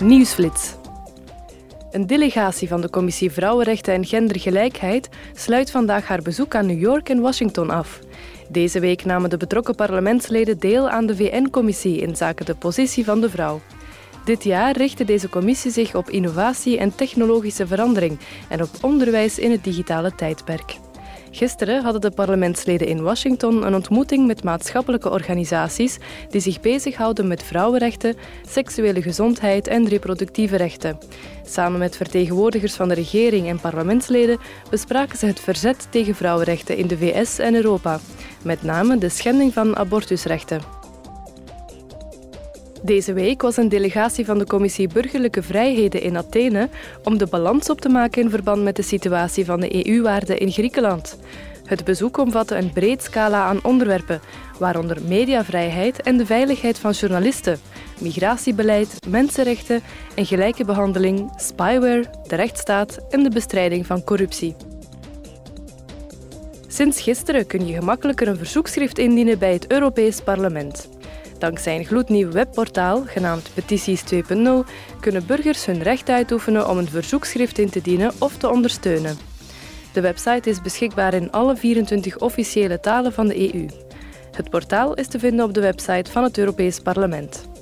Nieuwsflits. Een delegatie van de Commissie Vrouwenrechten en Gendergelijkheid sluit vandaag haar bezoek aan New York en Washington af. Deze week namen de betrokken parlementsleden deel aan de VN-commissie in zaken de positie van de vrouw. Dit jaar richtte deze commissie zich op innovatie en technologische verandering en op onderwijs in het digitale tijdperk. Gisteren hadden de parlementsleden in Washington een ontmoeting met maatschappelijke organisaties die zich bezighouden met vrouwenrechten, seksuele gezondheid en reproductieve rechten. Samen met vertegenwoordigers van de regering en parlementsleden bespraken ze het verzet tegen vrouwenrechten in de VS en Europa, met name de schending van abortusrechten. Deze week was een delegatie van de Commissie Burgerlijke Vrijheden in Athene om de balans op te maken in verband met de situatie van de EU-waarden in Griekenland. Het bezoek omvatte een breed scala aan onderwerpen, waaronder mediavrijheid en de veiligheid van journalisten, migratiebeleid, mensenrechten en gelijke behandeling, spyware, de rechtsstaat en de bestrijding van corruptie. Sinds gisteren kun je gemakkelijker een verzoekschrift indienen bij het Europees Parlement. Dankzij een gloednieuw webportaal, genaamd Petities 2.0, kunnen burgers hun recht uitoefenen om een verzoekschrift in te dienen of te ondersteunen. De website is beschikbaar in alle 24 officiële talen van de EU. Het portaal is te vinden op de website van het Europees Parlement.